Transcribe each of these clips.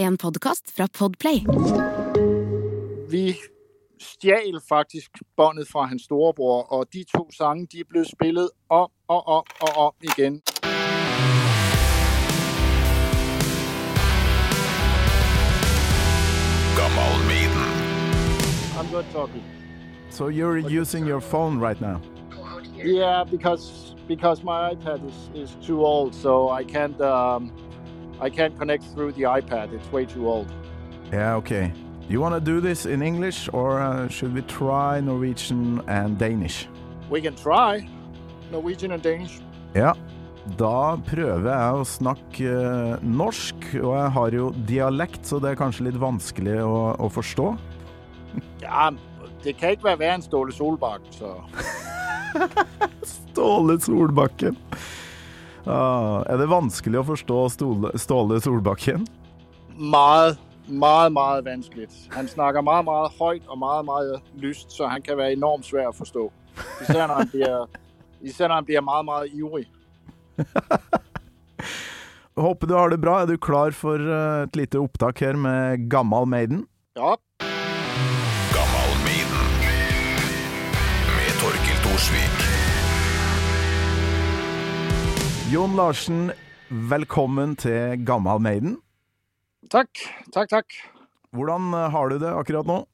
En podkast fra Podplay. Vi stjal faktisk båndet fra hans storebror, og de to sange, de er blevet spillet om og om og om igen. Gammal Maiden. I'm good talking. So you're using your phone right now? Yeah, because because my iPad is, is too old, so I can't um, I can't connect through the iPad. It's way too old. Yeah, okay. You want to do this in English or uh, should we try Norwegian and Danish? We can try Norwegian and Danish. Ja, da prøver jeg å snakke eh, norsk, og jeg har jo dialekt, så det er kanskje litt vanskelig å, å forstå. Ja, det kan ikke være værre end Ståle Solbakken, så... Ståle Solbakken. Ah, er det vanskelig å forstå Ståle, Ståle Solbakken? Meget, meget, meget vanskeligt. Han snakker meget, meget højt og meget, meget lyst, så han kan være enormt svær at forstå. Især når han bliver, især når han bliver meget, meget ivrig. Håper du har det bra. Er du klar for eh, et lite opptak her med Gammal Maiden? Ja, Gammal Maiden. Med Torkil Thorsvik. Jon Larsen, velkommen til Gammal Maiden. tak, tak, tak. Hvordan eh, har du det akkurat nå?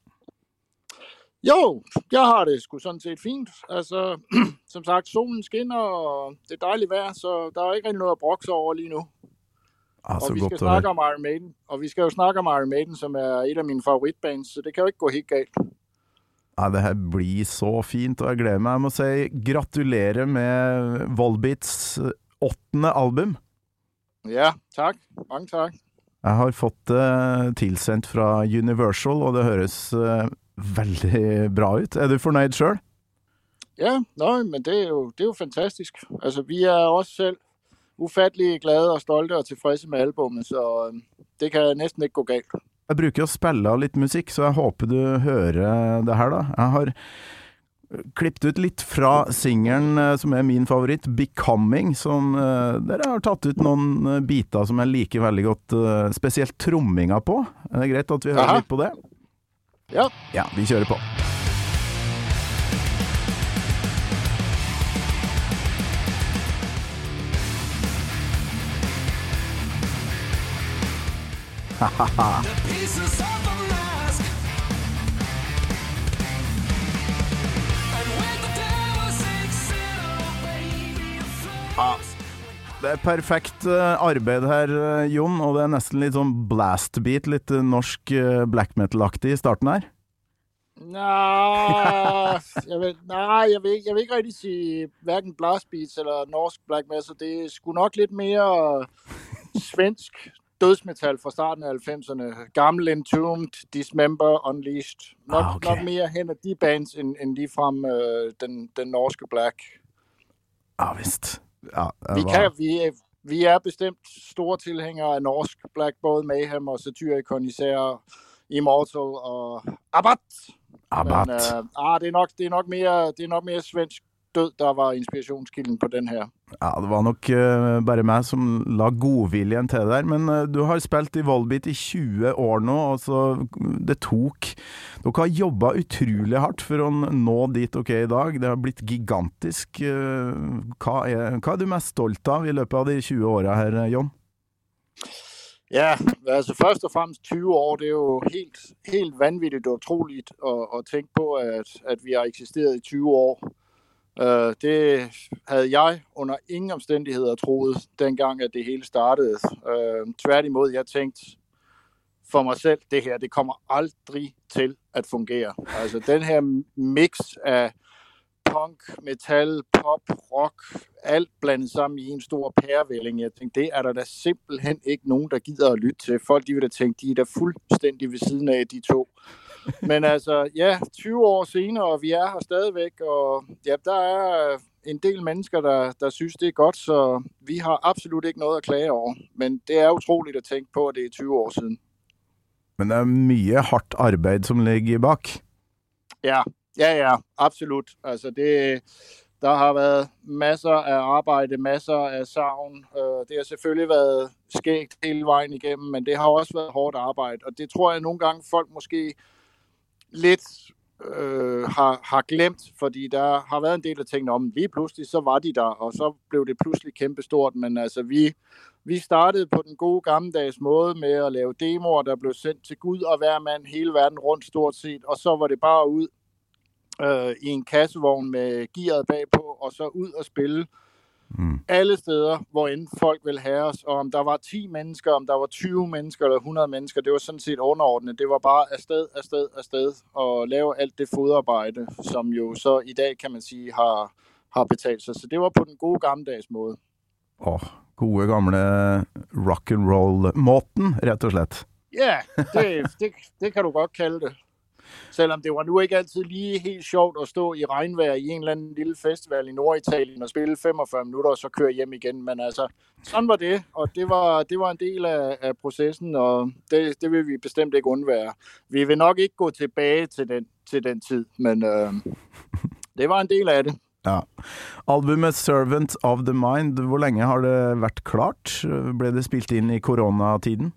Jo, jeg har det sgu sådan set fint. Altså, som sagt, solen skinner, og det er dejligt vejr, så der er ikke rigtig noget at brokse over lige nu. Ah, så og vi skal snakke om Iron Maiden, og vi skal jo snakke om Iron Maiden, som er et af mine favoritbands, så det kan jo ikke gå helt galt. Ja, det her blir så fint, og jeg gleder meg. Jeg må si gratulerer med Volbeats åttende album. Ja, tak. Mange tak. Jeg har fått det tilsendt fra Universal, og det høres eh, veldig bra ut. Er du fornøyd sjøl? Ja, nøj, men det er, jo, det er jo fantastisk. Altså, vi er også selv ufattelig glade og stolte og tilfredse med albumet, så øhm, det kan næsten ikke gå galt. Jeg bruker å spille av litt musikk, så jeg håper du hører det her, da. Jeg har klippet ut litt fra singelen eh, som er min favoritt, 'Becoming', som eh, dere har tatt ut noen eh, biter som jeg liker veldig godt, spesielt tromminga på. Er det greit at vi hører Aha. litt på det? Ja, Ja, vi kjører på. pieces flows. Det er perfekt eh, arbeid her, eh, Jon, og det er nesten litt sånn blast-beat, litt eh, norsk black metal-aktig i starten her. nej, jeg vil, nej jeg, vil, ikke- jeg vil ikke rigtig sige hverken blastbeats eller norsk black metal. Det er sgu nok lidt mere svensk dødsmetal fra starten af 90'erne. Gammel Entombed, Dismember, Unleashed. Nok, Ah, okay. nok mere hen af de bands, end, end ligefrem øh, den, den norske black. Ja visst. Ja, Vi, kan, vi, er- vi er bestemt store tilhængere af norsk black, både Mayhem og Satyricon, især Immortal og Abbat. Abbat. Men, øh, ah, det, er nok, det, er nok mere, det er nok mere svensk død, der var inspirationskilden på den her. Ja, det var nok uh, bare meg som la godviljen til det der, men uh, du har spilt i Volbeat i 20 år nå, og så mm, det tok Dere har jobba utrolig hardt for å nå dit dere er i dag. Det har blitt gigantisk. Uh, Hva er, hva er du mest stolt av i løpet av de 20 åra her, John? Jon? Ja, altså først og fremmest 20 år, det er jo helt, helt vanvittigt og utroligt at, at tænke på, at, at vi har eksisteret i 20 år. Øh, det havde jeg under ingen omstændigheder troet, dengang at det hele startede. Øh, tværtimod, jeg tænkte for mig selv, det her, det kommer aldrig til at fungere. Altså den her mix af punk, metal, pop, rock, alt blandet sammen i en stor pærevælling. Jeg tænkte, det er der da simpelthen ikke nogen, der gider at lytte til. Folk, de vil da tænke, de er da fuldstændig ved siden af de to. Men altså, ja, 20 år senere, og vi er her stadigvæk, og ja, der er en del mennesker, der, der synes, det er godt, så vi har absolut ikke noget at klage over. Men det er utroligt at tænke på, at det er 20 år siden. Men det er mye hardt arbeid som ligger bak. Ja, ja, ja, absolut. Altså det, Der har været masser af arbejde, masser af savn. Øh, det har selvfølgelig været skægt hele vejen igennem, men det har også været hårdt arbejde. Og det tror jeg nogle gange folk måske lidt øh, har, har glemt, fordi der har været en del af tingene om, lige pludselig så var de der, og så blev det pludselig kæmpestort. Men altså, vi, vi startede på den gode gammeldags måde med at lave demoer, der blev sendt til Gud og hver mand hele verden rundt stort set, og så var det bare ud øh, i en kassevogn med gearet bagpå, og så ud og spille Mm. alle steder, hvor end folk vil have os. Og om der var 10 mennesker, om der var 20 mennesker eller 100 mennesker, det var sådan set underordnet. Det var bare afsted, afsted, afsted og lave alt det fodarbejde, som jo så i dag, kan man sige, har, har betalt sig. Så det var på den gode gammeldags måde. Åh, gode gamle rock'n'roll-måten, rett og slett. Ja, det, det, det kan du godt kalde det. Selvom det var nu ikke altid lige helt sjovt at stå i regnvejr i en eller anden lille festival i Norditalien og spille 45 minutter og så køre hjem igen. Men altså, sådan var det, og det var, det var en del af, af processen, og det, det vil vi bestemt ikke undvære. Vi vil nok ikke gå tilbage til den, til den tid, men øh, det var en del af det. Ja. Albumet 'Servant of the Mind', hvor lenge har det vært klart? Ble det spilt inn i koronatiden?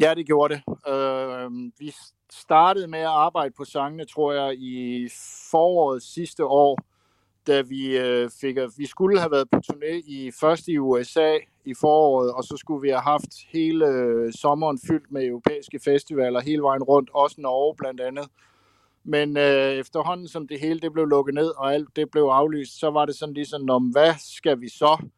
Ja, det gjorde det. Øh, vi startede med at arbejde på sangene, tror jeg, i foråret sidste år, da vi øh, fik, at vi skulle have været på turné i først i USA i foråret, og så skulle vi have haft hele øh, sommeren fyldt med europæiske festivaler hele vejen rundt, også Norge blandt andet. Men øh, efterhånden, som det hele det blev lukket ned, og alt det blev aflyst, så var det sådan ligesom, om hvad skal vi så?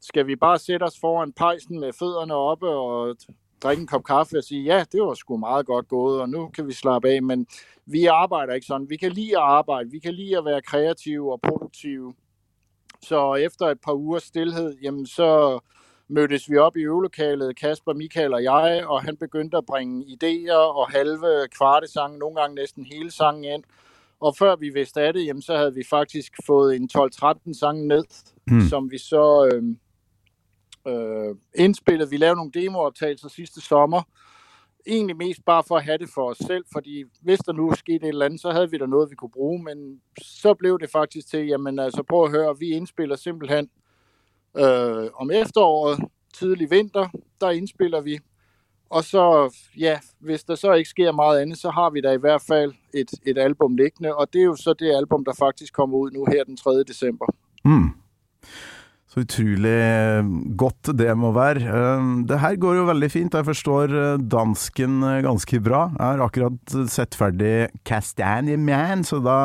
Skal vi bare sætte os foran pejsen med fødderne oppe og drikke en kop kaffe og sige, ja, det var sgu meget godt gået, og nu kan vi slappe af, men vi arbejder ikke sådan. Vi kan lide at arbejde, vi kan lide at være kreative og produktive. Så efter et par ugers stillhed, jamen så mødtes vi op i øvelokalet, Kasper, Michael og jeg, og han begyndte at bringe idéer og halve kvarte sange, nogle gange næsten hele sangen ind. Og før vi vidste af det, jamen, så havde vi faktisk fået en 12-13 sange ned, mm. som vi så øh, øh, indspillede. Vi lavede nogle demooptagelser sidste sommer, egentlig mest bare for at have det for os selv, fordi hvis der nu skete et eller andet, så havde vi da noget, vi kunne bruge, men så blev det faktisk til, jamen altså prøv at høre, vi indspiller simpelthen øh, om efteråret, tidlig vinter, der indspiller vi, og så, ja, hvis der så ikke sker meget andet, så har vi da i hvert fald et, et album liggende, og det er jo så det album, der faktisk kommer ud nu her den 3. december. Mm. Så utrolig eh, godt det må være. Eh, Det her går jo veldig fint. Jeg forstår eh, dansken ganske bra. Jeg har akkurat sett ferdig Castanie Man, så da,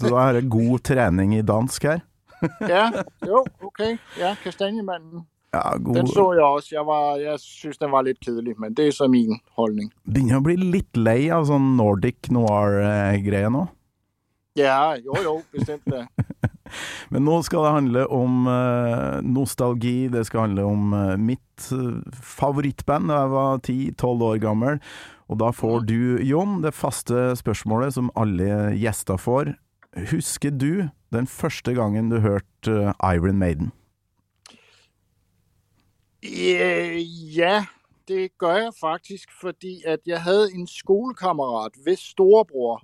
så da er det god trening i dansk her. Ja, jo, okay. Ja, Kastanjemanden. Ja, Den god. så jeg også. Jeg, var, jeg synes, den var lidt kedelig, men det er så min holdning. Begynner å bli litt lei av sånn Nordic noir-greie nå. Ja, jo, jo, bestemt da. Men nå skal det handle om eh, nostalgi, det skal handle om eh, mitt eh, favorittband da jeg var 10-12 år gammel. Og da får du, Jon, det faste spørsmålet som alle gjester får. Husker du den første gangen du hørte Iron Maiden? Ja, ja, det gør jeg faktisk, fordi at jeg havde en skolekammerat, hvis storebror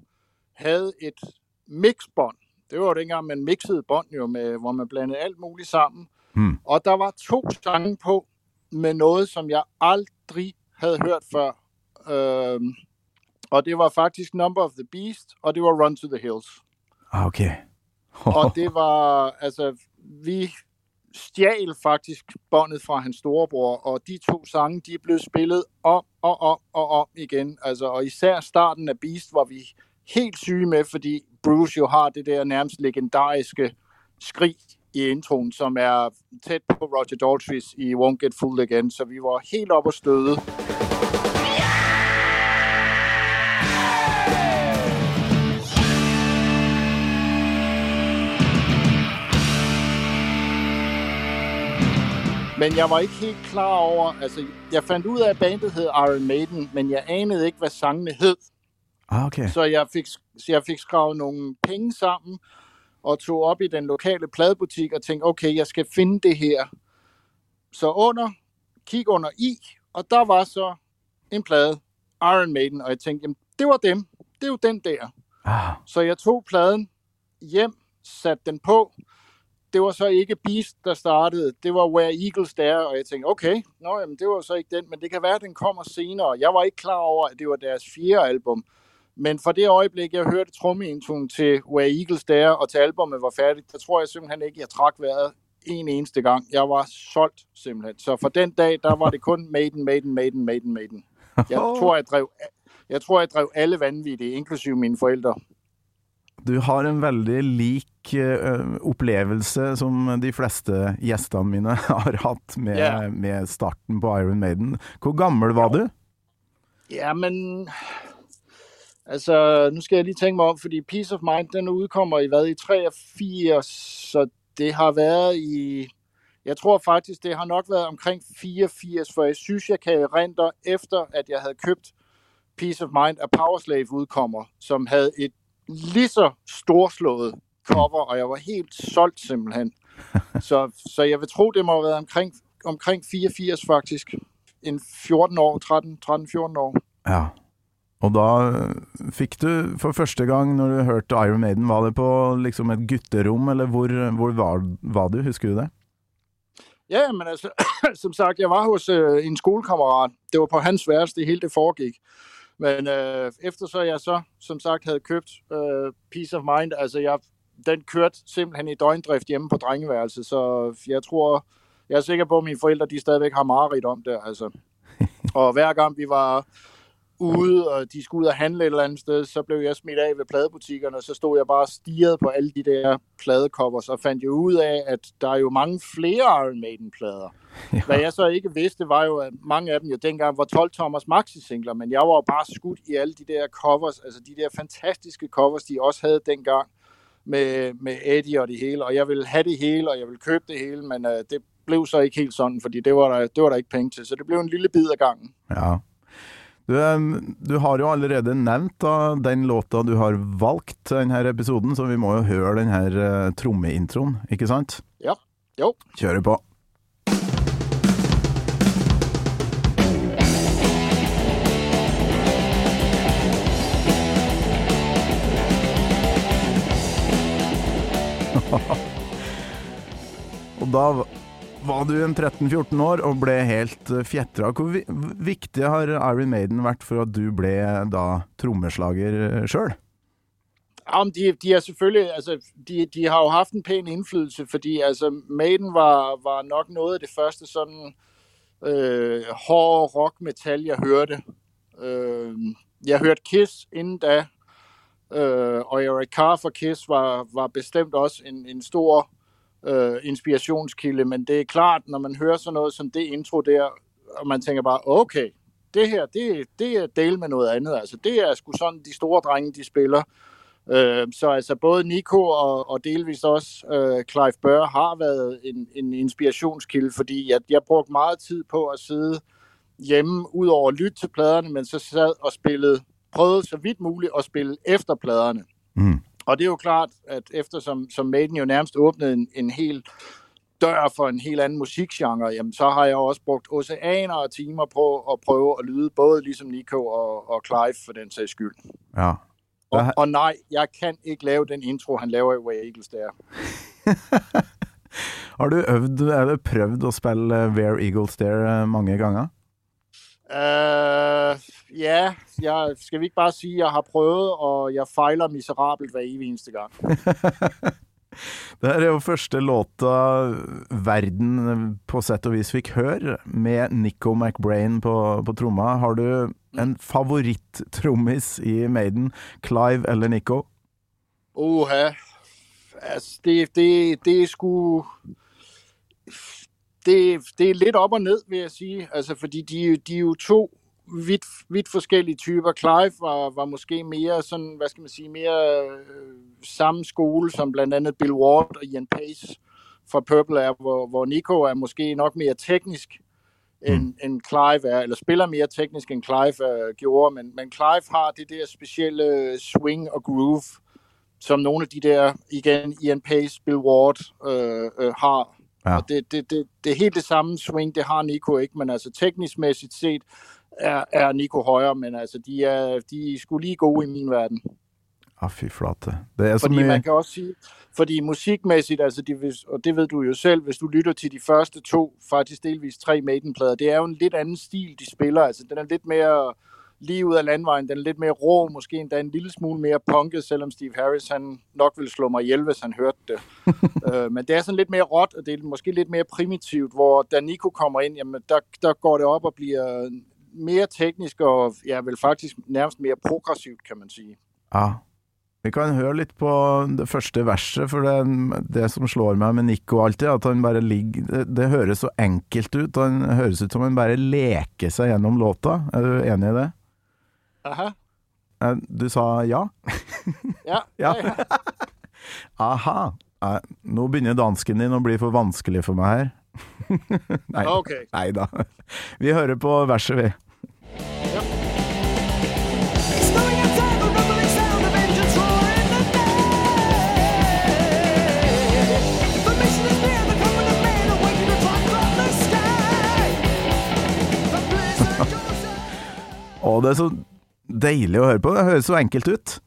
havde et mixbånd. Det var jo dengang, man mixede bånd jo, med, hvor man blandede alt muligt sammen. Hmm. Og der var to sange på med noget, som jeg aldrig havde hørt før. Øhm, og det var faktisk Number of the Beast, og det var Run to the Hills. Ah, ok. Og det var, altså, vi stjal faktisk båndet fra hans storebror, og de to sange, de blev spillet om og om og om igen. Altså, og især starten af Beast var vi helt syge med, fordi Bruce jo har det der nærmest legendariske skrig i introen, som er tæt på Roger Daltrey's i Won't Get Fooled Again, så vi var helt op og støde. Men jeg var ikke helt klar over, altså jeg fandt ud af, at bandet hed Iron Maiden, men jeg anede ikke, hvad sangene hed. Ah, ok. Så jeg fik, så jeg fik skrevet nogle penge sammen og tog op i den lokale pladebutik og tænkte, okay, jeg skal finde det her. Så under, kig under i, og der var så en plade, Iron Maiden, og jeg tænkte, jamen, det var dem. Det er jo den der. Ah, Så jeg tog pladen hjem, satte den på. Det var så ikke Beast, der startede. Det var Where Eagles der, og jeg tænkte, okay, nå, jamen, det var så ikke den, men det kan være, at den kommer senere. Jeg var ikke klar over, at det var deres fjerde album. Men for det øjeblik, jeg hørte trommeintroen til Where Eagles der, og til albumet var færdigt, der tror jeg simpelthen ikke, jeg trak vejret en eneste gang. Jeg var solgt simpelthen. Så for den dag, der var det kun Maiden, Maiden, Maiden, Maiden, Maiden. Jeg tror, jeg drev, jeg tror, jeg drev alle vanvittige, inklusive mine forældre. Du har en veldig lik eh, opplevelse som de fleste gjestene mine har hatt med, Ja. med starten på Iron Maiden. Hvor gammel var du? Ja, men... Altså, nu skal jeg lige tænke mig om, fordi Peace of Mind, den udkommer i hvad, i 83, så det har været i... Jeg tror faktisk, det har nok været omkring 84, for jeg synes, jeg kan erindre, efter at jeg havde købt Peace of Mind, at Powerslave udkommer, som havde et lige så storslået cover, og jeg var helt solgt simpelthen. Så, så jeg vil tro, det må have været omkring, omkring 84 faktisk. En 14 år, 13, 13-14 år. Ja. Og da eh, fikk du for første gang når du hørte Iron Maiden, var det på liksom et gutterom, eller hvor, hvor var, var du, husker du det? Ja, men altså, som sagt, jeg var hos øh, en skolekammerat. Det var på hans værelse, det hele det foregik. Men øh, efter så jeg så, som sagt, havde købt øh, Peace of Mind, altså jeg, den kørte simpelthen i døgndrift hjemme på drengeværelset, så jeg tror, jeg er sikker på, at mine forældre, de stadigvæk har mareridt om det, altså. Og hver gang vi var ude, og de skulle ud og handle et eller andet sted, så blev jeg smidt af ved pladebutikkerne, og så stod jeg bare og stirrede på alle de der pladecovers, og fandt jo ud af, at der er jo mange flere Iron Maiden-plader. Ja. Hvad jeg så ikke vidste, var jo, at mange af dem jo dengang var 12-tommers maxi-singler, men jeg var jo bare skudt i alle de der covers, altså de der fantastiske covers, de også havde dengang med, med Eddie og det hele, og jeg ville have det hele, og jeg ville købe det hele, men uh, det blev så ikke helt sådan, fordi det var, der, det var der ikke penge til, så det blev en lille bid af gangen. Ja. Du, du har jo allerede nevnt da, den låta du har valgt til denne episoden, så vi må jo høre den her eh, trommeintroen, ikke sant? Ja, jo. Kjøre på. Og da var du en 13-14 år og ble helt fjetra. Hvor vi viktig har Iron Maiden vært for at du ble da trommeslager eh, sjøl? Ja, de, de er selvfølgelig, altså, de, de har jo haft en pæn indflydelse, fordi altså, Maiden var, var nok noget af det første sådan øh, hård rock metal, jeg hørte. Øh, jeg hørte Kiss inden da, øh, og Eric Carr for Kiss var, var bestemt også en, en stor øh, inspirationskilde, men det er klart, når man hører sådan noget som det intro der, og man tænker bare, okay, det her, det, det er del med noget andet. Altså, det er sgu sådan, de store drenge, de spiller. Øh, så altså både Nico og, og delvis også øh, Clive Burr har været en, en inspirationskilde, fordi jeg, jeg brugte meget tid på at sidde hjemme, ud over at lytte til pladerne, men så sad og spillede, prøvede så vidt muligt at spille efter pladerne. Mm. Og det er jo klart, at eftersom som Maiden jo nærmest åbnede en, en hel dør for en helt anden musikgenre, jamen så har jeg også brugt oceaner af timer på at prøve at lyde både ligesom Nico og, og Clive for den sags skyld. Ja. Og, og nej, jeg kan ikke lave den intro, han laver i Way Eagles der. Har du øvd, eller prøvd å spille eh, Where Eagles There eh, mange ganger? Uh, ja, jeg, skal vi ikke bare sige, at jeg har prøvet, og jeg fejler miserabelt hver evig eneste gang. Det er jo første låta verden på sett og vis fikk høre, med Nico McBrain på, på tromma. Har du en favoritt-trommis i Maiden? Clive eller Nico? Oha. Altså, det, det, det er sgu... Det, det er lidt op og ned, vil jeg sige. Altså, fordi de, de er jo to vidt, vidt forskellige typer. Clive var, var måske mere sådan, hvad skal man sige, mere øh, samme skole som blandt andet Bill Ward og Ian Pace fra Purple er, hvor, hvor Nico er måske nok mere teknisk end, mm. end Clive er, eller spiller mere teknisk end Clive øh, gjorde, men, men Clive har det der specielle swing og groove, som nogle af de der, igen, Ian Pace, Bill Ward øh, øh, har. Ja. Og det, det, det, det er helt det samme swing, det har Nico ikke, men altså teknisk mæssigt set er, er Nico højere, men altså de er, de er sgu lige gode i min verden. Ja, fy flate. Det er Fordi man kan også sige, fordi musikmæssigt, altså de, og det ved du jo selv, hvis du lytter til de første to, faktisk delvis tre Maiden-plader, det er jo en lidt anden stil, de spiller. Altså den er lidt mere lige ud af landvejen, den er lidt mere rå, måske endda en lille smule mere punket, selvom Steve Harris, han nok ville slå mig ihjel, hvis han hørte det. øh, men det er sådan lidt mere råt, og det er måske lidt mere primitivt, hvor da Nico kommer ind, jamen der, der går det op og bliver mere teknisk, og ja, vel faktisk nærmest mere progressivt, kan man sige. Ja. Vi kan høre litt på det første verset, for det, det som slår meg med Nico alltid, at han bare ligger det, det høres så enkelt ut. Han høres ut som han bare leker seg gjennom låta. Er du enig i det? Aha. Eh, Du sa ja? Ja, Ja. ja, ja. Aha. Nei, Nå begynner dansken din å bli for vanskelig for meg her. Nei, Okay. nei da. Vi hører på verset, vi. Up. Å, det er så deilig å høre på. Det høres så enkelt ut.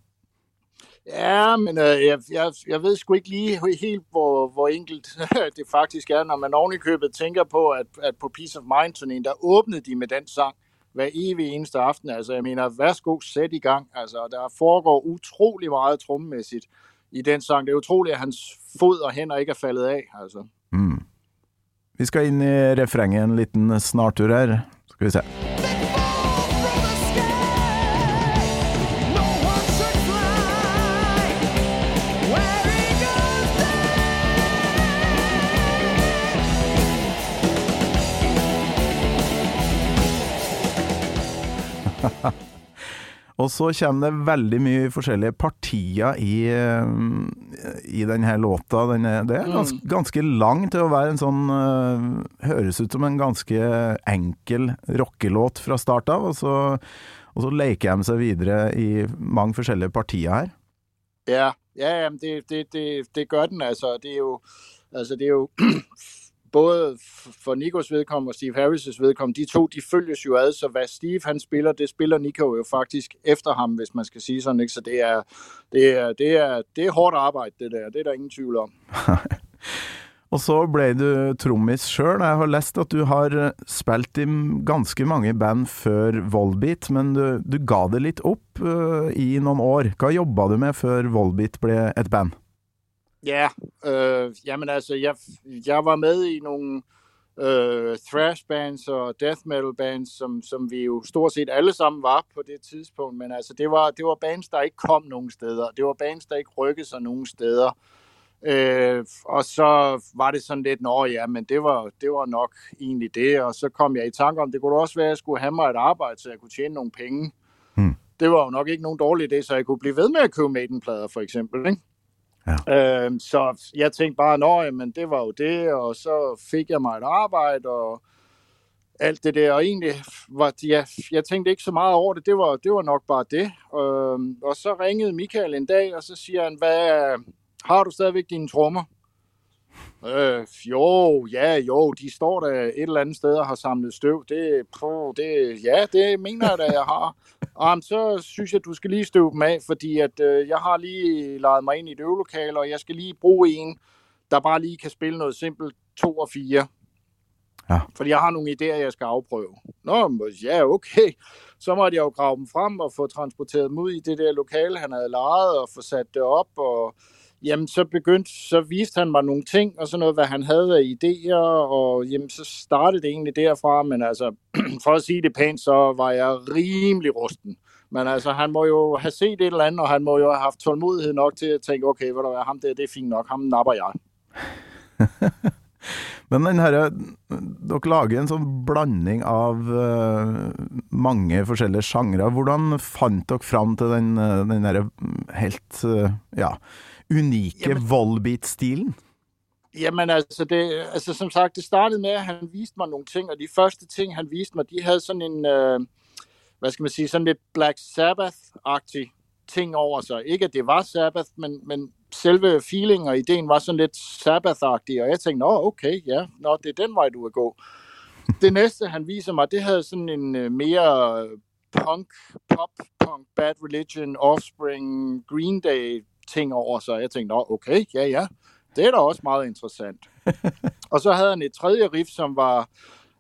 Ja, men øh, jeg, jeg, jeg ved sgu ikke lige helt, hvor, hvor enkelt det faktisk er, når man oven i købet tænker på, at, at på Peace of Mind-turnéen, der åbnede de med den sang hver evig eneste aften. Altså, jeg mener, værsgo, sæt i gang. Altså, der foregår utrolig meget trummemæssigt i den sang. Det er utroligt, at hans fod og hænder ikke er faldet af. Altså. Mm. Vi skal inn i refrenget en liten snartur her. Skal vi se. Og så kommer det veldig mye forskjellige partier i, eh, i denne låta. Den er, det er ganske, ganske lang til å være en sånn eh, Høres ut som en ganske enkel rockelåt fra start av, og så, og så leker de seg videre i mange forskjellige partier her. Ja, ja det, det, det, det gør den altså. Det er jo, altså det er jo både for Nikos vedkommende og Steve Harris' vedkommende, de to, de følges jo ad, så hvad Steve han spiller, det spiller Nico jo faktisk efter ham, hvis man skal sige sådan, ikke? Så det er, det er, det er, det er hårdt arbejde, det der. Det er der ingen tvivl om. Og så ble du trommis sjøl. Jeg har lest at du har eh, spilt i ganske mange band før Volbeat, men du, du ga det litt opp uh, eh, i noen år. Hva jobba du med før Volbeat ble et band? Ja, øh, jamen altså, jeg, jeg var med i nogle øh, thrash bands og death metal bands, som, som vi jo stort set alle sammen var på det tidspunkt, men altså, det var, det var bands, der ikke kom nogen steder. Det var bands, der ikke rykkede sig nogen steder. Øh, og så var det sådan lidt, nå ja, men det var, det var nok egentlig det, og så kom jeg i tanke om, det kunne også være, at jeg skulle have mig et arbejde, så jeg kunne tjene nogle penge. Hmm. Det var jo nok ikke nogen dårlig idé, så jeg kunne blive ved med at købe Maiden-plader, for eksempel, ikke? Ja. Øhm, så jeg tænkte bare, nå, men det var jo det, og så fik jeg mig et arbejde, og alt det der, og egentlig var, ja, jeg tænkte ikke så meget over det, det var, det var nok bare det. Øhm, og så ringede Michael en dag, og så siger han, hvad, har du stadigvæk dine trommer? Øh, jo, ja, jo, de står der et eller andet sted og har samlet støv. Det, puh, det, ja, det mener jeg da, jeg har. Og så synes jeg, du skal lige støve dem af, fordi at, øh, jeg har lige lejet mig ind i et øvelokale, og jeg skal lige bruge en, der bare lige kan spille noget simpelt to og fire. Ja. Fordi jeg har nogle idéer, jeg skal afprøve. Nå, ja, okay. Så måtte jeg jo grave dem frem og få transporteret dem ud i det der lokale, han havde lejet, og få sat det op, og jamen, så begyndte, så viste han mig nogle ting, og sådan noget, hvad han havde af idéer, og jamen, så startede det egentlig derfra, men altså, for at sige det pænt, så var jeg rimelig rusten. Men altså, han må jo have set et eller andet, og han må jo have haft tålmodighed nok til at tænke, okay, hvad der er, ham der, det er fint nok, ham napper jeg. Men den herre Dere lager en sånn blanding av uh, mange forskjellige sjangre. Hvordan fant dere fram til den, eh, den derre helt uh, ja, unike Jamen- Volbeat-stilen? Jamen altså, det, altså som sagt, det startede med, at han viste mig nogle ting, og de første ting, han viste mig, de havde sådan en, øh, hvad skal man sige, sådan lidt Black Sabbath-agtig ting over sig. Ikke at det var Sabbath, men, men selve feeling og ideen var sådan lidt Sabbath-agtig, og jeg tænkte, nå okay, ja, nå, det er den vej, du vil gå. Det næste, han viser mig, det havde sådan en øh, mere punk, pop, Punk, Bad Religion, Offspring, Green Day ting over sig. Jeg tænkte, nå, okay, ja, ja, det er da også meget interessant. og så havde han et tredje riff, som var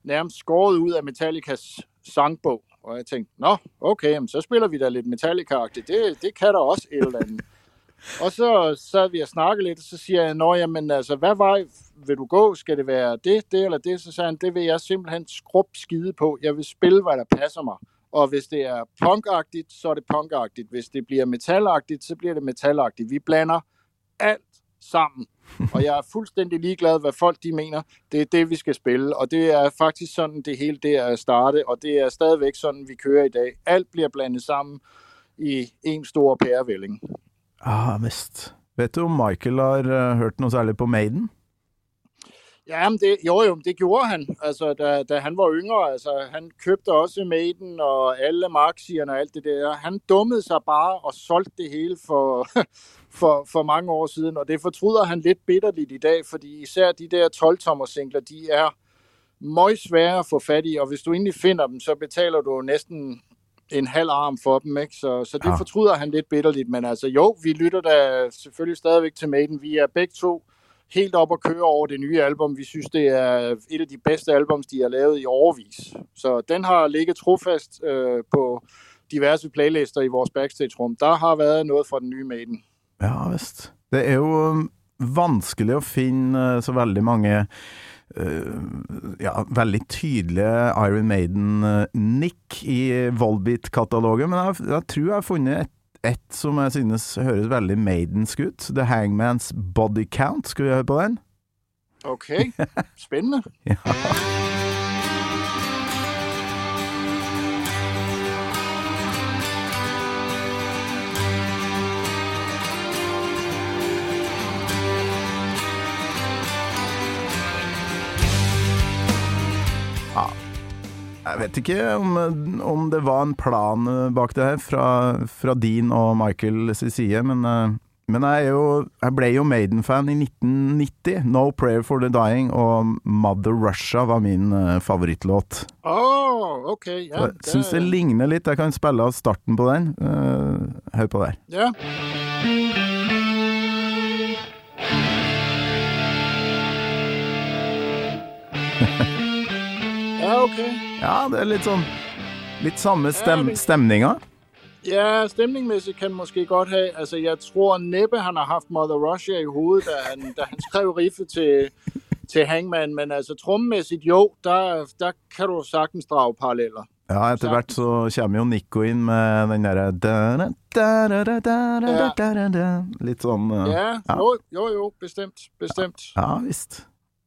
nærmest skåret ud af Metallicas sangbog. Og jeg tænkte, nå, okay, jamen, så spiller vi da lidt metallica -agtigt. det, det kan der også et eller andet. og så sad vi og snakkede lidt, og så siger jeg, nå, jamen, altså, hvad vej vil du gå? Skal det være det, det eller det? Så sagde han, det vil jeg simpelthen skrub skide på. Jeg vil spille, hvad der passer mig. Og hvis det er punkagtigt, så er det punkagtigt. Hvis det bliver metalagtigt, så bliver det metalagtigt. Vi blander alt sammen. Og jeg er fuldstændig ligeglad, hvad folk de mener. Det er det, vi skal spille. Og det er faktisk sådan, det hele det er startet. Og det er stadigvæk sådan, vi kører i dag. Alt bliver blandet sammen i en stor pærevælling. Ah, visst. Vet du om Michael har uh, hørt noe særlig på Maiden? Ja, men det, jo, jo, det gjorde han, altså, da, da han var yngre. Altså, han købte også Maiden og alle Marxierne og alt det der. Han dummede sig bare og solgte det hele for, for, for mange år siden, og det fortryder han lidt bitterligt i dag, fordi især de der 12-tommer singler, de er møg svære at få fat i, og hvis du egentlig finder dem, så betaler du næsten en halv arm for dem, ikke? Så, så det ja. fortryder han lidt bitterligt, men altså jo, vi lytter da selvfølgelig stadigvæk til Maiden. Vi er begge to helt op og køre over det nye album. Vi synes, det er et af de bedste albums, de har lavet i overvis. Så den har ligget trofast øh, på diverse playlister i vores backstage-rum. Der har været noget fra den nye Maiden. Ja vist. Det er jo um, vanskelig å finne øh, så veldig mange uh, ja, veldig tydelige Iron Maiden-nikk øh, i Volbeat-katalogen, men jeg, jeg tror jeg har funnet et, et som jeg synes høres veldig Maidensk ut. The Hangman's Body Count. Skal vi høre på den? Okay, spændende. Jeg vet ikke om, om det var en plan eh, bak det her fra, fra din og Michaels side, men, eh, men jeg, er jo, jeg ble jo Maiden-fan i 1990. No Prayer for the Dying og Mother Russia var min eh, favorittlåt. Oh, okay. Ja, Så jeg syns det ligner litt. Jeg kan spille av starten på den. Hør på der. Ja. Ja, ok. Ja, det er litt sånn Litt samme stem stemninga. Ja, stemningmæssigt kan måske godt have. Altså, jeg tror næppe, han har haft Mother Russia i hovedet, da han, da han skrev riffet til, til Hangman. Men altså, trummæssigt jo, der, der kan du sagtens drage paralleller. Ja, etter hvert så kommer jo Nico inn med den derre Litt sånn uh, Ja. Jo, jo, jo. Bestemt. Bestemt. Ja, ja visst.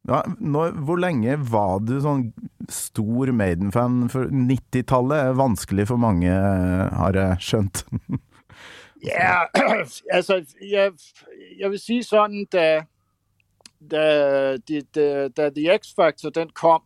Ja, når, hvor lenge var du sånn stor Maiden-fan? For 90-tallet er vanskelig for mange, har jeg skjønt. Ja, altså, jeg, jeg vil sige sådan, da, da, de, da, da The X-Factor den kom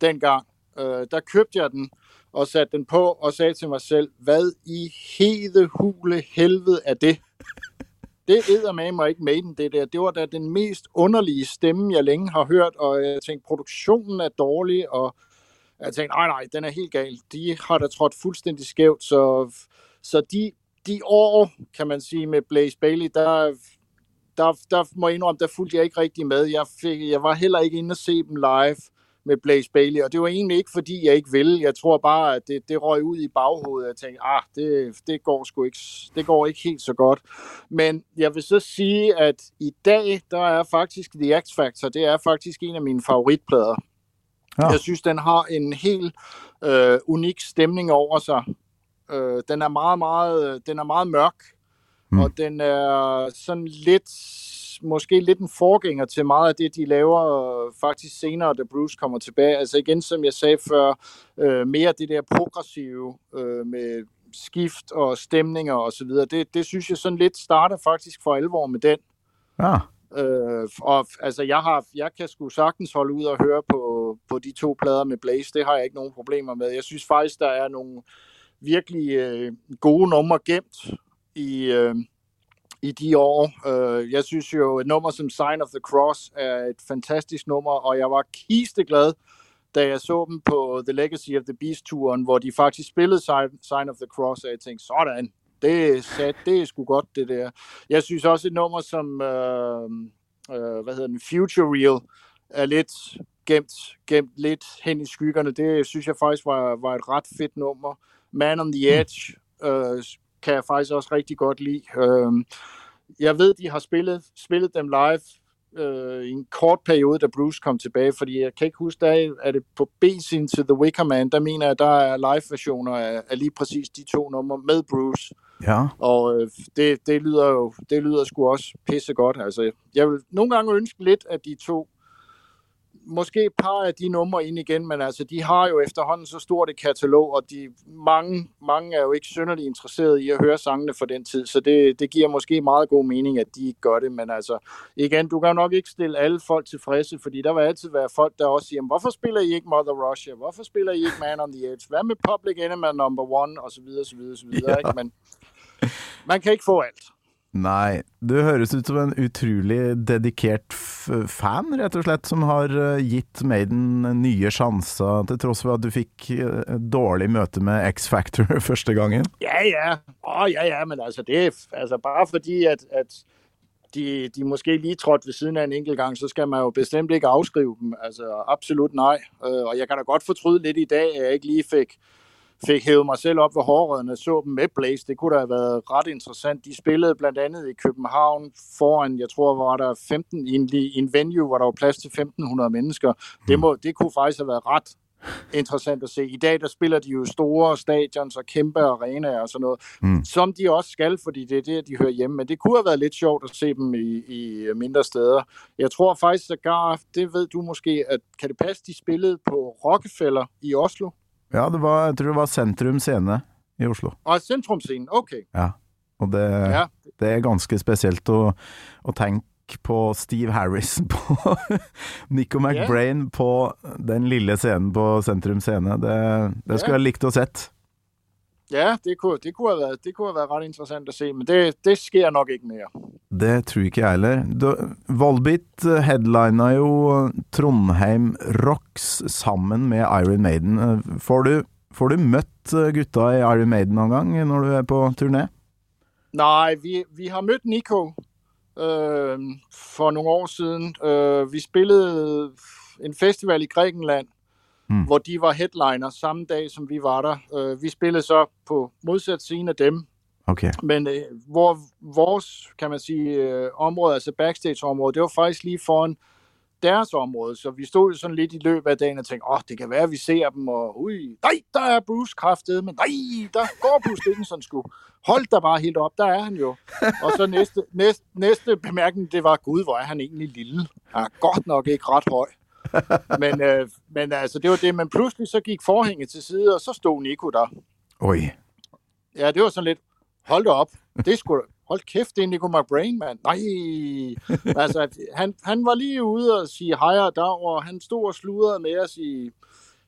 dengang, øh, der købte jeg den og satte den på og sagde til mig selv, hvad i hede hule helvede er det? Det æder med mig ikke Maiden, det der. Det var da den mest underlige stemme, jeg længe har hørt, og jeg tænkte, produktionen er dårlig, og jeg tænkte, nej, nej, den er helt gal. De har da trådt fuldstændig skævt, så, så de, de år, kan man sige, med Blaze Bailey, der, der, der må jeg indrømme, der fulgte jeg ikke rigtig med. Jeg, fik, jeg var heller ikke inde og se dem live med Blaze Bailey, og det var egentlig ikke, fordi jeg ikke ville. Jeg tror bare, at det, det røg ud i baghovedet. Jeg tænkte, ah, det, det går sgu ikke, det går ikke helt så godt. Men jeg vil så sige, at i dag, der er faktisk The X Factor, det er faktisk en af mine favoritplader. Ja. Jeg synes, den har en helt øh, unik stemning over sig. Øh, den er meget, meget, den er meget mørk, mm. og den er sådan lidt, måske lidt en forgænger til meget af det, de laver øh, faktisk senere, da Bruce kommer tilbage. Altså igen, som jeg sagde før, øh, mere det der progressive øh, med skift og stemninger og så videre. Det, det synes jeg sådan lidt starter faktisk for alvor med den. Ja. Øh, og altså, jeg, har, jeg kan sgu sagtens holde ud og høre på, på de to plader med Blaze. Det har jeg ikke nogen problemer med. Jeg synes faktisk, der er nogle virkelig øh, gode numre gemt i, øh, i de år. Øh, jeg synes jo, et nummer som Sign of the Cross er et fantastisk nummer, og jeg var kisteglad, da jeg så dem på The Legacy of the Beast-turen, hvor de faktisk spillede Sign, of the Cross, og jeg tænkte, sådan, det er, sat, det er sgu godt, det der. Jeg synes også et nummer som, øh, øh, hvad hedder den, Future Real, er lidt gemt, gemt lidt hen i skyggerne. Det synes jeg faktisk var, var et ret fedt nummer. Man on the Edge øh, kan jeg faktisk også rigtig godt lide. Øh, jeg ved, de har spillet, spillet dem live øh, i en kort periode, da Bruce kom tilbage, fordi jeg kan ikke huske, der er, det på B-siden til The Wicker Man, der mener jeg, der er live-versioner af, af lige præcis de to numre med Bruce. Ja. Og øh, det, det lyder jo det lyder sgu også pisse godt. Altså, jeg vil nogle gange ønske lidt, at de to måske et par af de numre ind igen, men altså, de har jo efterhånden så stort et katalog, og de, mange, mange er jo ikke synderligt interesserede i at høre sangene for den tid, så det, det giver måske meget god mening, at de ikke gør det, men altså, igen, du kan nok ikke stille alle folk tilfredse, fordi der vil altid være folk, der også siger, hvorfor spiller I ikke Mother Russia? Hvorfor spiller I ikke Man on the Edge? Hvad med Public Enemy number one? Og så videre, så videre, så videre, Ja. ikke? Men man kan ikke få alt. Nei, du høres ut som en utrolig dedikert f fan, rett og slett, som har eh, gitt Maiden nye sjanser, til tross for at du fikk eh, dårlig møte med X-Factor første gangen. Ja, ja. Å, ja, ja, men altså, det er altså bare fordi, at, at de, de måske lige trådte ved siden af en enkelt gang, så skal man jo bestemt ikke afskrive dem. Altså, absolut nej. Øh, og jeg kan da godt fortryde lidt i dag, at jeg ikke lige fik, fik hævet mig selv op ved hårrødderne og så dem med Blaze. Det kunne da have været ret interessant. De spillede blandt andet i København foran, jeg tror, var der 15 i en, i en venue, hvor der var plads til 1500 mennesker. Det, må, det kunne faktisk have været ret interessant at se. I dag der spiller de jo store stadions og kæmpe arenaer og sådan noget, Mm. som de også skal, fordi det er det, de hører hjemme. Men det kunne have været lidt sjovt at se dem i, i mindre steder. Jeg tror faktisk, sågar, det ved du måske, at kan det passe, de spillede på Rockefeller i Oslo? Ja, det var, jeg tror det var Sentrum Scene i Oslo. Og Centrumscenen, okay. Ja. Og det, Ja, det er ganske spesielt å, å tenke på Steve Harris, på Nico McBrain på den lille scenen på Sentrum Scene. Det, det skulle Ja. jeg likt å sett. ja det, kunne, det, kunne været, det kunne været ret interessant at se, men det, det sker nok ikke mere. Det tror ikke jeg heller. Du- Volbeat headlina jo Trondheim Rocks sammen med Iron Maiden. Får du, får du møtt gutta i Iron Maiden noen gang når du er på turné? Nej, vi, vi har mødt Nico øh, for nogle år siden. Øh, vi spillede en festival i Grækenland, Mm. hvor de var headliner samme dag, som vi var der. Øh, vi spillede så på modsat siden af dem, Ok. men øh, hvor vores, kan man sige, øh, område, altså backstage-område, det var faktisk lige foran deres område, så vi stod sådan lidt i løbet af dagen og tænkte, åh, oh, det kan være, at vi ser dem, og ui, nej, der er Bruce kraftet, men nej, der går Bruce Dickinson sgu. Hold da bare helt op, der er han jo. Og så næste, næste, næste bemærkning, det var, gud, hvor er han egentlig lille. Han er godt nok ikke ret høj. Men, øh, men altså, det var det, men pludselig så gik forhænget til side, og så stod Nico der. Oi. Ja, det var sådan lidt, hold da op, det skulle hold kæft, det er Nico McBrain, mand. Nej, altså, han, han var lige ude og sige hej og dag, og han stod og sludrede med os i,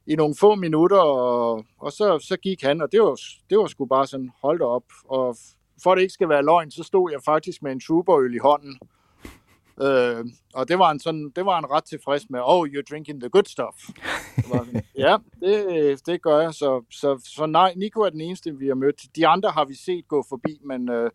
i nogle få minutter, og, og så, så gik han, og det var, det var sgu bare sådan, hold da op. Og for at det ikke skal være løgn, så stod jeg faktisk med en trooperøl i hånden. Øh, og det var, en sådan, det var en ret tilfreds med, oh, you're drinking the good stuff. Ja, det, det gør jeg. Så, så, så nej, Nico er den eneste, vi har mødt. De andre har vi set gå forbi, men øh,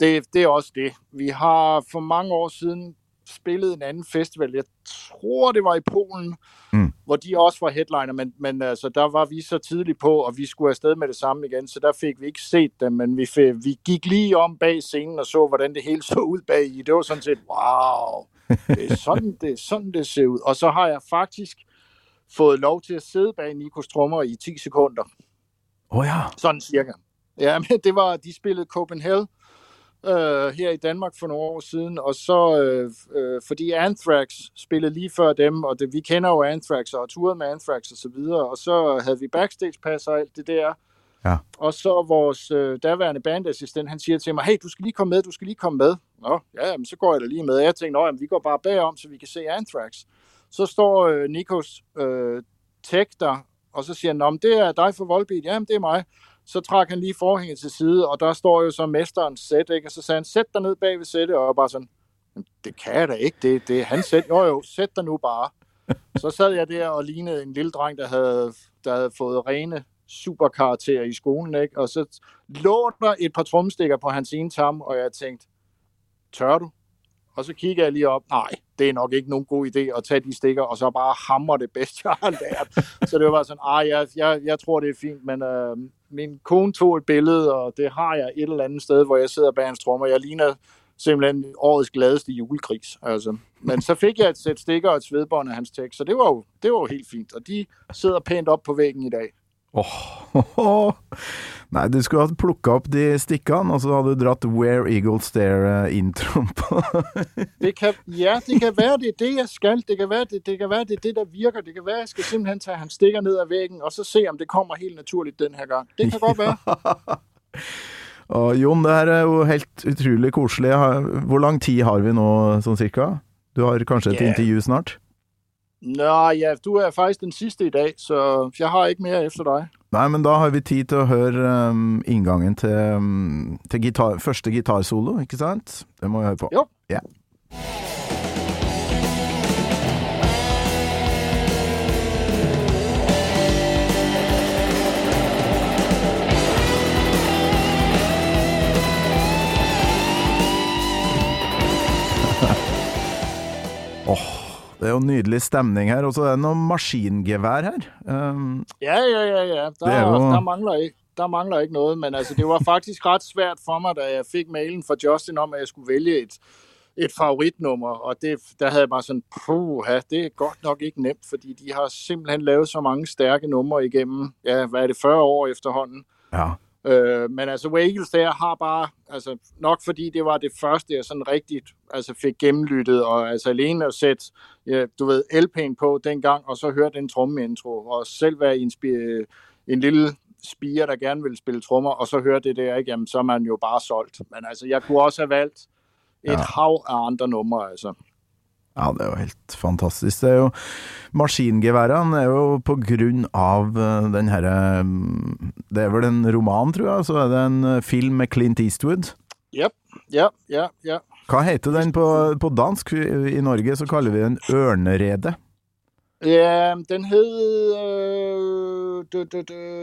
det, det er også det. Vi har for mange år siden spillet en anden festival. Jeg tror, det var i Polen, Mm. hvor de også var headliner, men, men altså, der var vi så tidligt på, og vi skulle afsted med det samme igen, så der fik vi ikke set dem, men vi, fik, vi gik lige om bag scenen og så, hvordan det hele så ud bag i. Det var sådan set, wow, det er sådan, det, er sådan, det ser ud. Og så har jeg faktisk fået lov til at sidde bag Nikos trommer i 10 sekunder. Å ja. Sådan cirka. Ja, men det var, de spillede Copenhagen øh, her i Danmark for nogle år siden, og så, øh, øh, fordi Anthrax spillede lige før dem, og det, vi kender jo Anthrax og har turet med Anthrax og så videre, og så havde vi backstage pass og alt det der. Ja. Og så vores øh, daværende bandassistent, han siger til mig, hey, du skal lige komme med, du skal lige komme med. Nå, ja, jamen, så går jeg da lige med. Jeg tænkte, nå, jamen, vi går bare bagom, så vi kan se Anthrax. Så står øh, Nikos øh, tæk der, og så siger han, om det er dig for Volbeat. Jamen, det er mig. Så trak han lige forhænget til side, og der står jo så mesterens sæt, ikke? Og så sagde han, sæt dig ned bag ved sættet, og jeg bare sådan, det kan jeg da ikke, det, det er hans sæt. Jo jo, sæt dig nu bare. Så sad jeg der og lignede en lille dreng, der havde, der havde fået rene superkarakterer i skolen, ikke? Og så lå der et par tromstikker på hans ene tam, og jeg tænkte, tør du? Og så kigger jeg lige op, nej, det er nok ikke nogen god idé at tage de stikker, og så bare hamre det bedst, jeg har lært. Så det var bare sådan, ej, jeg, jeg, jeg tror, det er fint, men øh, min kone tog et billede, og det har jeg et eller andet sted, hvor jeg sidder bag hans trommer. Jeg ligner simpelthen årets gladeste julekris. Altså. Men så fik jeg et sæt stikker og et svedbånd af hans tekst, så det var, jo, det var jo helt fint. Og de sidder pænt op på væggen i dag. Åh, Nei, du skulle ha plukka opp de stikkene, og så hadde du dratt Where Eagles Stare-introen på. Det kan, ja, det kan være, det er det, jeg skal. Det kan være, det, det kan være, det er det, der virker. Det kan være, jeg skal simpelthen tage hans stikker ned ad væggen, og så se, om det kommer helt naturligt den her gang. Det kan godt være. Og Jon, det her er jo helt utrolig koselig. Hvor lang tid har vi nå, sånn cirka? Du har kanskje et Ja. intervju snart? Nå ja, du er faktisk den sidste i dag, så jeg har ikke mere efter dig. Nei, men da har vi tid til å høre um, inngangen til, um, til gitar, første gitarsolo, ikke sant? Det må vi høre på. Jo. Ja. Åh, det er jo nydelig stemning her, og så er det noe maskingevær her. Um, Ja, ja, ja, ja. Der, er jo- der, mangler ikke, der mangler ikke noget, men altså, det var faktisk ret svært for mig, da jeg fik mailen fra Justin om, at jeg skulle vælge et, et favoritnummer, og det, der havde jeg bare sådan, puha, det er godt nok ikke nemt, fordi de har simpelthen lavet så mange stærke numre igennem, ja, hvad er det, 40 år efterhånden. ja. Øh, men altså, Wagels der har bare, altså nok fordi det var det første, jeg sådan rigtigt altså, fik gennemlyttet, og altså alene at sætte, ja, du ved, LP'en på dengang, og så høre den trommeintro, og selv være inspir- en lille spiger, der gerne vil spille trommer, og så høre det der, ikke? Jamen, så er man jo bare solgt. Men altså, jeg kunne også have valgt et Ja. hav af andre numre, altså. Ja, det er jo helt fantastisk. Det er jo Maskingeværene er jo på grunn av eh, den herre mm, Det er vel en roman, tror jeg, så er det en eh, film med Clint Eastwood. Yep, ja, ja, ja. Hva heter den på, på dansk? I Norge så kaller vi den Ørnerede. Ja, den hed... Øh, du,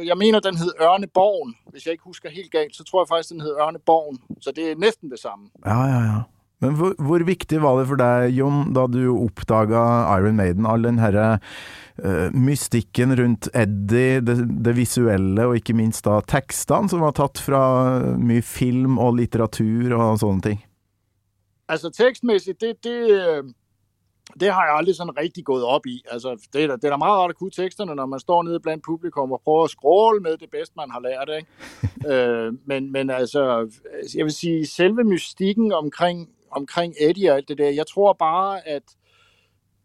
jeg mener, den hed Ørneborgen. Hvis jeg ikke husker helt galt, så tror jeg faktisk, den hed Ørneborgen. Så det er næsten det samme. Ja, ja, ja. Men hvor, hvor viktig var det for deg, Jon, da du oppdaga Iron Maiden, all den herre eh, mystikken rundt Eddie, det, det visuelle, og ikke minst da tekstene som var tatt fra mye film og litteratur og sånne ting? Altså tekstmæssigt, det, det, øh, det har jeg aldrig sådan rigtig gået op i. Altså, det, er da, det er da meget rart at kunne teksterne, når man står nede blandt publikum og prøver at scrolle med det bedste, man har lært. Ikke? øh, men, men altså, jeg vil sige, selve mystikken omkring, omkring Eddie og alt det der, jeg tror bare, at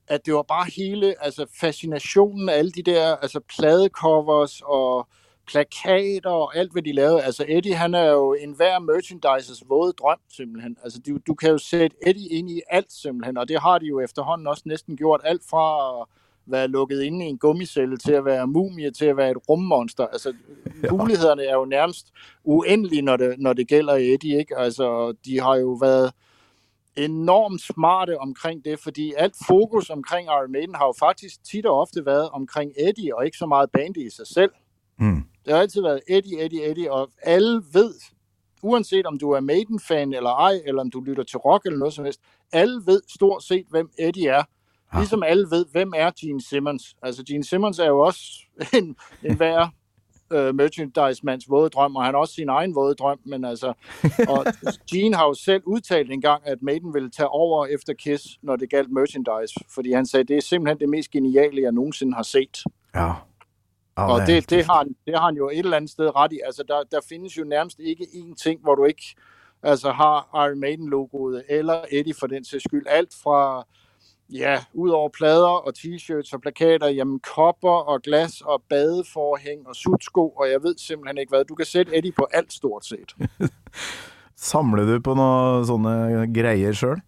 at det var bare hele altså fascinationen af alle de der altså pladecovers og plakater og alt, hvad de lavede. Altså Eddie, han er jo en hver merchandises våde drøm, simpelthen. Altså du, du kan jo sætte Eddie ind i alt, simpelthen, og det har de jo efterhånden også næsten gjort. Alt fra at være lukket inde i en gummicelle til at være mumie, til at være et rummonster. Altså ja. mulighederne er jo nærmest uendelige, når det, når det gælder Eddie, ikke? Altså de har jo været enormt smarte omkring det, fordi alt fokus omkring Iron Maiden har jo faktisk tit og ofte været omkring Eddie, og ikke så meget bandet i sig selv. Mm. Det har altid været Eddie, Eddie, Eddie, og alle ved, uanset om du er Maiden-fan eller ej, eller om du lytter til rock eller noget som helst, alle ved stort set, hvem Eddie er. Ja. Ligesom alle ved, hvem er Gene Simmons. Altså, Gene Simmons er jo også en, en hver uh, merchandise-mands våde drøm, og han har også sin egen våde drøm, men altså, og Gene har jo selv udtalt en gang, at Maiden ville tage over efter Kiss, når det galt merchandise, fordi han sagde, det er simpelthen det mest geniale, jeg nogensinde har set. Ja. ja Og det, det, har han, det har han jo et eller andet sted ret i. Altså, der, der findes jo nærmest ikke én ting, hvor du ikke altså, har Iron Maiden-logoet, eller Eddie for den sags skyld. Alt fra, ja, ud over plader og t-shirts og plakater, jamen kopper og glas og badeforhæng og sutsko, og jeg ved simpelthen ikke hvad. Du kan sætte Eddie på alt stort set. Samler du på noen sånne greier sjøl?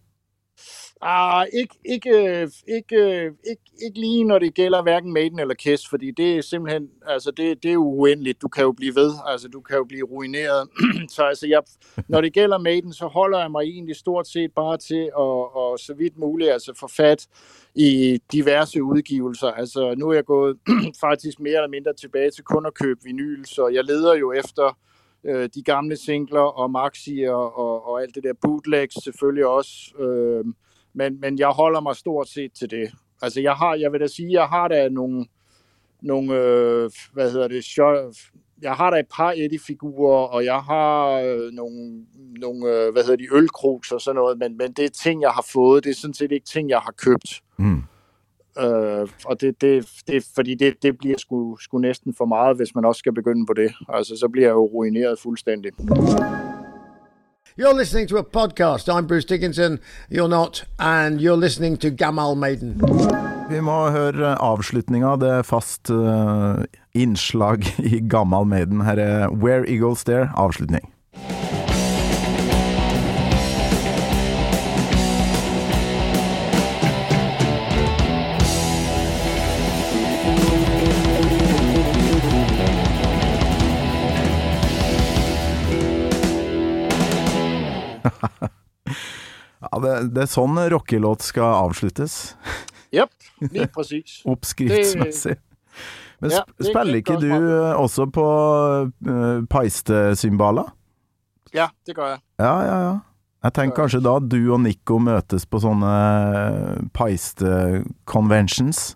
Ah, ikke, ikke, ikke, ikke, ikke lige når det gælder hverken Maiden eller Kiss, fordi det er simpelthen, altså det, det er uendeligt. Du kan jo blive ved, altså du kan jo blive ruineret. så altså, jeg, når det gælder Maiden, så holder jeg mig egentlig stort set bare til at, og så vidt muligt altså få fat i diverse udgivelser. Altså nu er jeg gået faktisk mere eller mindre tilbage til kun at købe vinyl, så jeg leder jo efter øh, de gamle singler og maxi og, og, og alt det der bootlegs selvfølgelig også. Øh, men, men jeg holder mig stort set til det. Altså jeg har, jeg vil da sige, jeg har da nogle, nogle øh, hvad hedder det, jeg har da et par Eddie-figurer, og jeg har øh, nogle, nogle øh, hvad hedder de, ølkrugs og sådan noget, men, men det er ting, jeg har fået, det er sådan set ikke ting, jeg har købt. Mm. Øh, og det, det, det, fordi det, det bliver sgu, sgu næsten for meget, hvis man også skal begynde på det. Altså, så bliver jeg jo ruineret fuldstændig. You're listening to a podcast. I'm Bruce Dickinson. You're not, and you're listening to Gamal Maiden. Vi må høre eh, avslutninga. Det er fast eh, innslag i Gammal Maiden. Her er Where Eagles Dare, avslutning. Ja, det, det er sånn rockelåt skal avsluttes. Yep, lige præcis. Oppskriftsmessig. Men Ja, er spiller ikke du eh, også på uh, peistesymbaler? Ja, det gør jeg. Ja, ja, ja. Jeg tenker kanskje da du og Nico møtes på sånne peiste-conventions.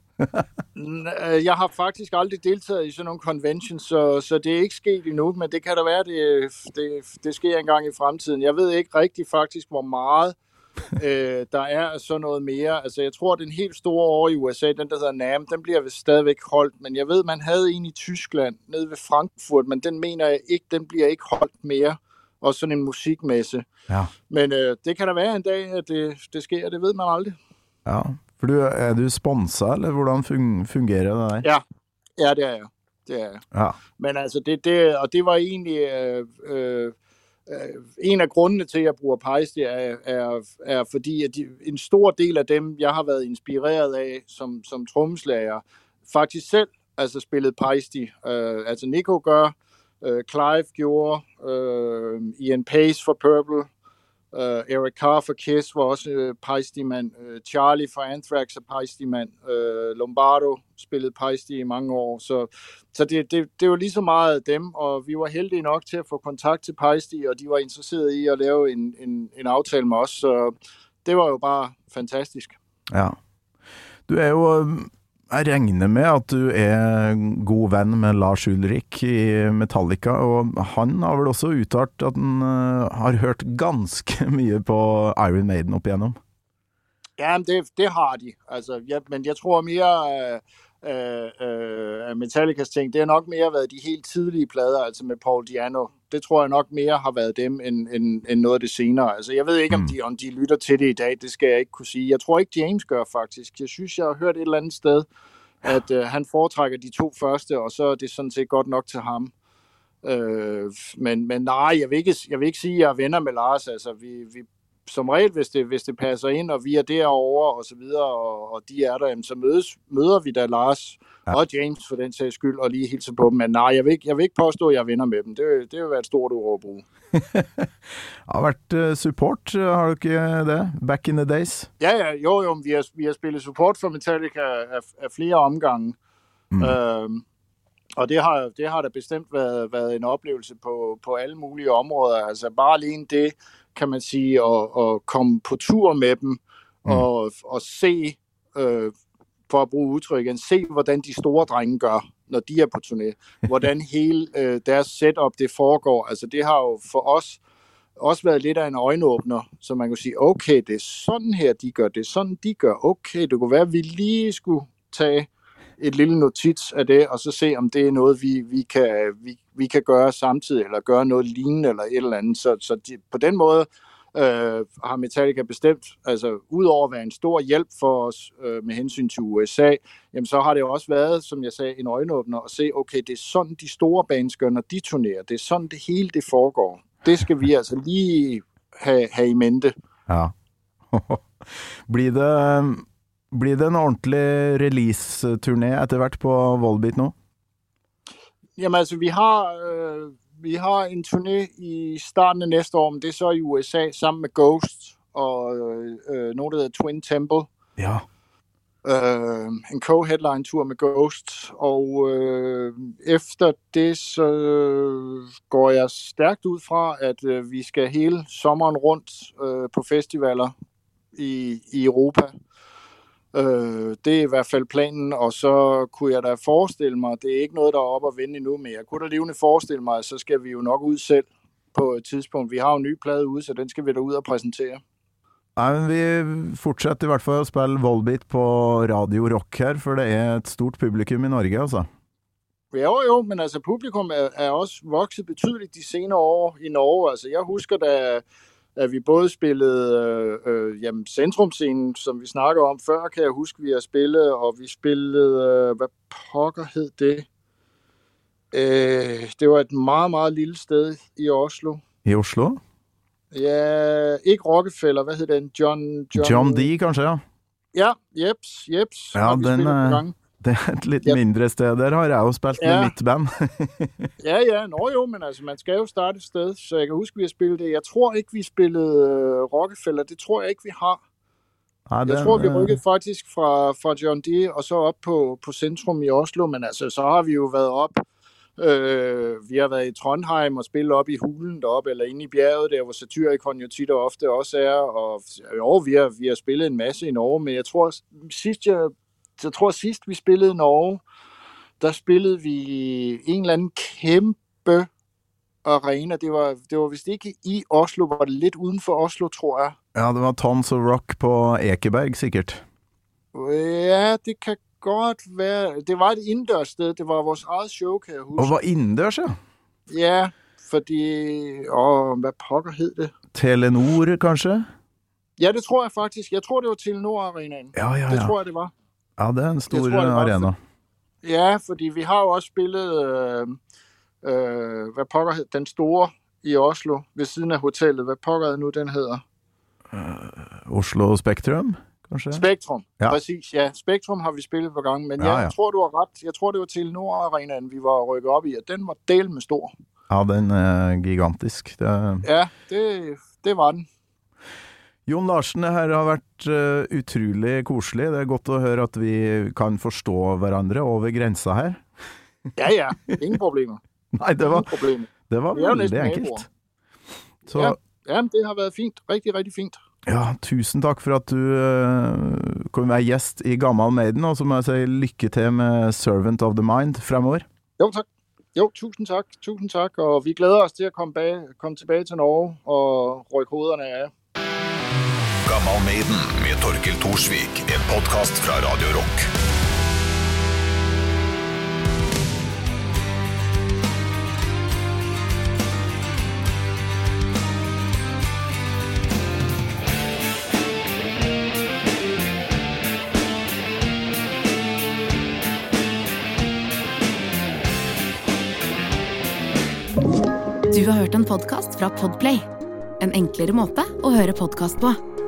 Øh, Jeg har faktisk aldrig deltaget i sådan nogle conventions, så, så det er ikke sket endnu, men det kan da være, det, det, det sker engang i fremtiden. Jeg ved ikke rigtig faktisk, hvor meget øh, der er sådan noget mere. Altså, jeg tror, den helt store over i USA, den der hedder NAM, den bliver vist stadigvæk holdt, men jeg ved, man havde en i Tyskland, nede ved Frankfurt, men den mener jeg ikke, den bliver ikke holdt mere. Og sådan en musikmesse. Ja. Men øh, det kan da være en dag, at det, det sker, det ved man aldrig. ja. For du, er du sponsa, eller hvordan fun fungerer det der? Ja, ja det er jeg. Det er jeg. Ja. Men altså, det, det, og det var egentlig øh, øh, en af grundene til, at jeg bruger Pejsti, er, er, er fordi, at de, en stor del af dem, jeg har været inspireret af som, som trommeslager, faktisk selv altså spillet Pejsti. Øh, altså Nico gør, øh, Clive gjorde, øh, Ian Pace for Purple, Uh, Eric Carr for Kiss var også øh, uh, pejstimand. Uh, øh, Charlie for Anthrax er pejstimand. Uh, Lombardo spillede Pejsti i mange år. Så, så det, det, det var lige så meget af dem, og vi var heldige nok til at få kontakt til Pejsti, og de var interesserede i at lave en, en, en aftale med os. Så det var jo bare fantastisk. ja. Du er jo øhm, jeg regner med at du er god venn med Lars Ulrik i Metallica, og han har vel også uttalt at han eh, har hørt ganske mye på Iron Maiden opp igjennom? Ja, det, det har de. Altså, ja, men jeg tror mere, eh, øh, øh, Metallicas ting, det har nok mere været de helt tidlige plader, altså med Paul Diano. Det tror jeg nok mere har været dem, end, end, end noget af det senere. Altså, jeg ved ikke, om de, om de lytter til det i dag, det skal jeg ikke kunne sige. Jeg tror ikke, James gør faktisk. Jeg synes, jeg har hørt et eller andet sted, at øh, han foretrækker de to første, og så er det sådan set godt nok til ham. Øh, men, men nej, jeg vil, ikke, jeg vil ikke sige, at jeg er venner med Lars. Altså, vi, vi, som regel, hvis det, hvis det passer ind, og vi er derovre og så videre, og, og de er der, jamen, så mødes, møder vi da Lars ja. og James for den sags skyld, og lige hilse på dem. Men nej, jeg vil ikke, jeg vil ikke påstå, at jeg er venner med dem. Det, det vil være et stort ord at bruge. Har vært eh, support, har du ikke det? Back in the days? Ja, ja, jo, jo, vi har, vi har spillet support for Metallica af, af flere omgange. Mm. Øhm, og det har, det har da bestemt været, været en oplevelse på, på alle mulige områder. Altså bare alene det, kan man sige, at, at komme på tur med dem mm. og, og se, øh, for at bruge udtrykket, se hvordan de store drenge gør, når de er på turné. Hvordan hele øh, deres setup det foregår. Altså det har jo for os også været lidt af en øjenåbner, så man kan sige, okay, det er sådan her, de gør, det er sådan, de gør. Okay, det kunne være, at vi lige skulle tage et lille notits af det, og så se, om det er noget, vi, vi, kan, vi, vi kan gøre samtidig, eller gøre noget lignende, eller et eller andet. Så, så de, på den måde øh, har Metallica bestemt, altså udover at være en stor hjælp for os øh, med hensyn til USA, jamen så har det jo også været, som jeg sagde, en øjenåbner at se, okay, det er sådan, de store bands gør, når de turnerer. Det er sådan, det hele det foregår. Det skal vi altså lige have, have i mente. Ja. Blir det, øh, blir det en ordentlig release-turné etter hvert på Volbeat nå? Jamen altså, vi har, øh, vi har en turné i starten af næste år, men det er så i USA sammen med Ghost og øh, øh, noget, der hedder Twin Temple. Ja. øh, en co-headline-tur med Ghost, og øh, efter det så går jeg stærkt ud fra, at øh, vi skal hele sommeren rundt øh, på festivaler i, i Europa. Øh, det er i hvert fald planen, og så kunne jeg da forestille mig, det er ikke noget, der er op at vende endnu, men jeg kunne da levende forestille mig, at så skal vi jo nok ud selv på et tidspunkt. Vi har jo en ny plade ude, så den skal vi da ud og præsentere. Nei, men Vi fortsetter i hvert fall å spille Volbeat på Radio Rock her, for det er et stort publikum i Norge, altså. Jo, jo, men altså publikum er, er også vokset betydeligt de senere år i Norge. Altså jeg husker da, at vi både spillede øh, øh, jamen, Centrumscenen, som vi snakker om før, kan jeg huske, vi har spillet, og vi spillede, øh, hvad pokker hed det? Øh, det var et meget, meget lille sted i Oslo. I Oslo? Ja, ikke Rockefeller, hvad hed den? John... John, John D, kanskje? ja. Ja, jeps, jeps. Ja, den gange. Det er et litt Ja. mindre sted. Der har jeg jo spilt med Ja. mitt band. Ja, ja, nå jo, men altså, man skal jo starte et sted, så jeg kan huske, vi har spillet det. Jeg tror ikke, vi spillede øh, Rockefeller. Det tror jeg ikke, vi har. Jeg det- tror, vi rykkede faktisk fra, fra John D. og så op på, på centrum i Oslo, men altså, så har vi jo været op. Øh, vi har været i Trondheim og spillet op i hulen deroppe, eller inde i bjerget, der hvor Satyricon jo tit og ofte også er. Og jo, vi har, vi har spillet en masse i Norge, men jeg tror, sidst jeg, jeg tror sidst vi spillede Norge, der spillede vi en eller anden kæmpe arena. Det var, det var vist ikke i Oslo, var det lidt uden for Oslo, tror jeg. Ja, det var Tons of Rock på Ekeberg, sikkert. Ja, det kan godt være. Det var et indendørssted. Det var vores eget show, kan jeg Og huske. var innendørs, ja. Ja, fordi... Åh, hvad pokker hed det? Telenor, kanskje? Ja, det tror jeg faktisk. Jeg tror, det var Telenor Arenaen. Ja, ja, Det ja. tror jeg, det var. Ja, det er en stor tror, arena. Ja, fordi vi har jo også spillet... Øh, øh, hvad pokker hed Den store i Oslo, ved siden af hotellet. Hvad pokker er nu, den hedder? Oslo Spektrum, kanskje? Spektrum. Ja. Præcis, ja. Spektrum har vi spillet på gang, men Ja, ja, jeg tror, du har ret. Jeg tror, det var Telenor Arenaen, vi var rykket op i, og den var del med stor. Ja, den er gigantisk. Det. Ja, det, det var den. Jon Larsen, det her har vært eh, utrolig koselig. Det er godt å høre at vi kan forstå hverandre over grensa her. Ja, ja. Ingen problemer. Nei, det var, det var veldig enkelt. Så Ja. Jamen, det har været fint. Rigtig, rigtig fint. ja, tusen takk for at du uh, kunne være gjest i Gammal Maiden, og så må jeg si lykke til med Servant of the Mind fremover. Jo, tak. Jo, tusind tak. Tusind tak. Og vi glæder os til at komme, komme tilbage til Norge og rykke hovederne af. Gammal Maiden med Torkel Thorsvik. En podkast fra Radio Rock. Du har hørt en podcast fra Podplay. En enklere måte å høre podcast på.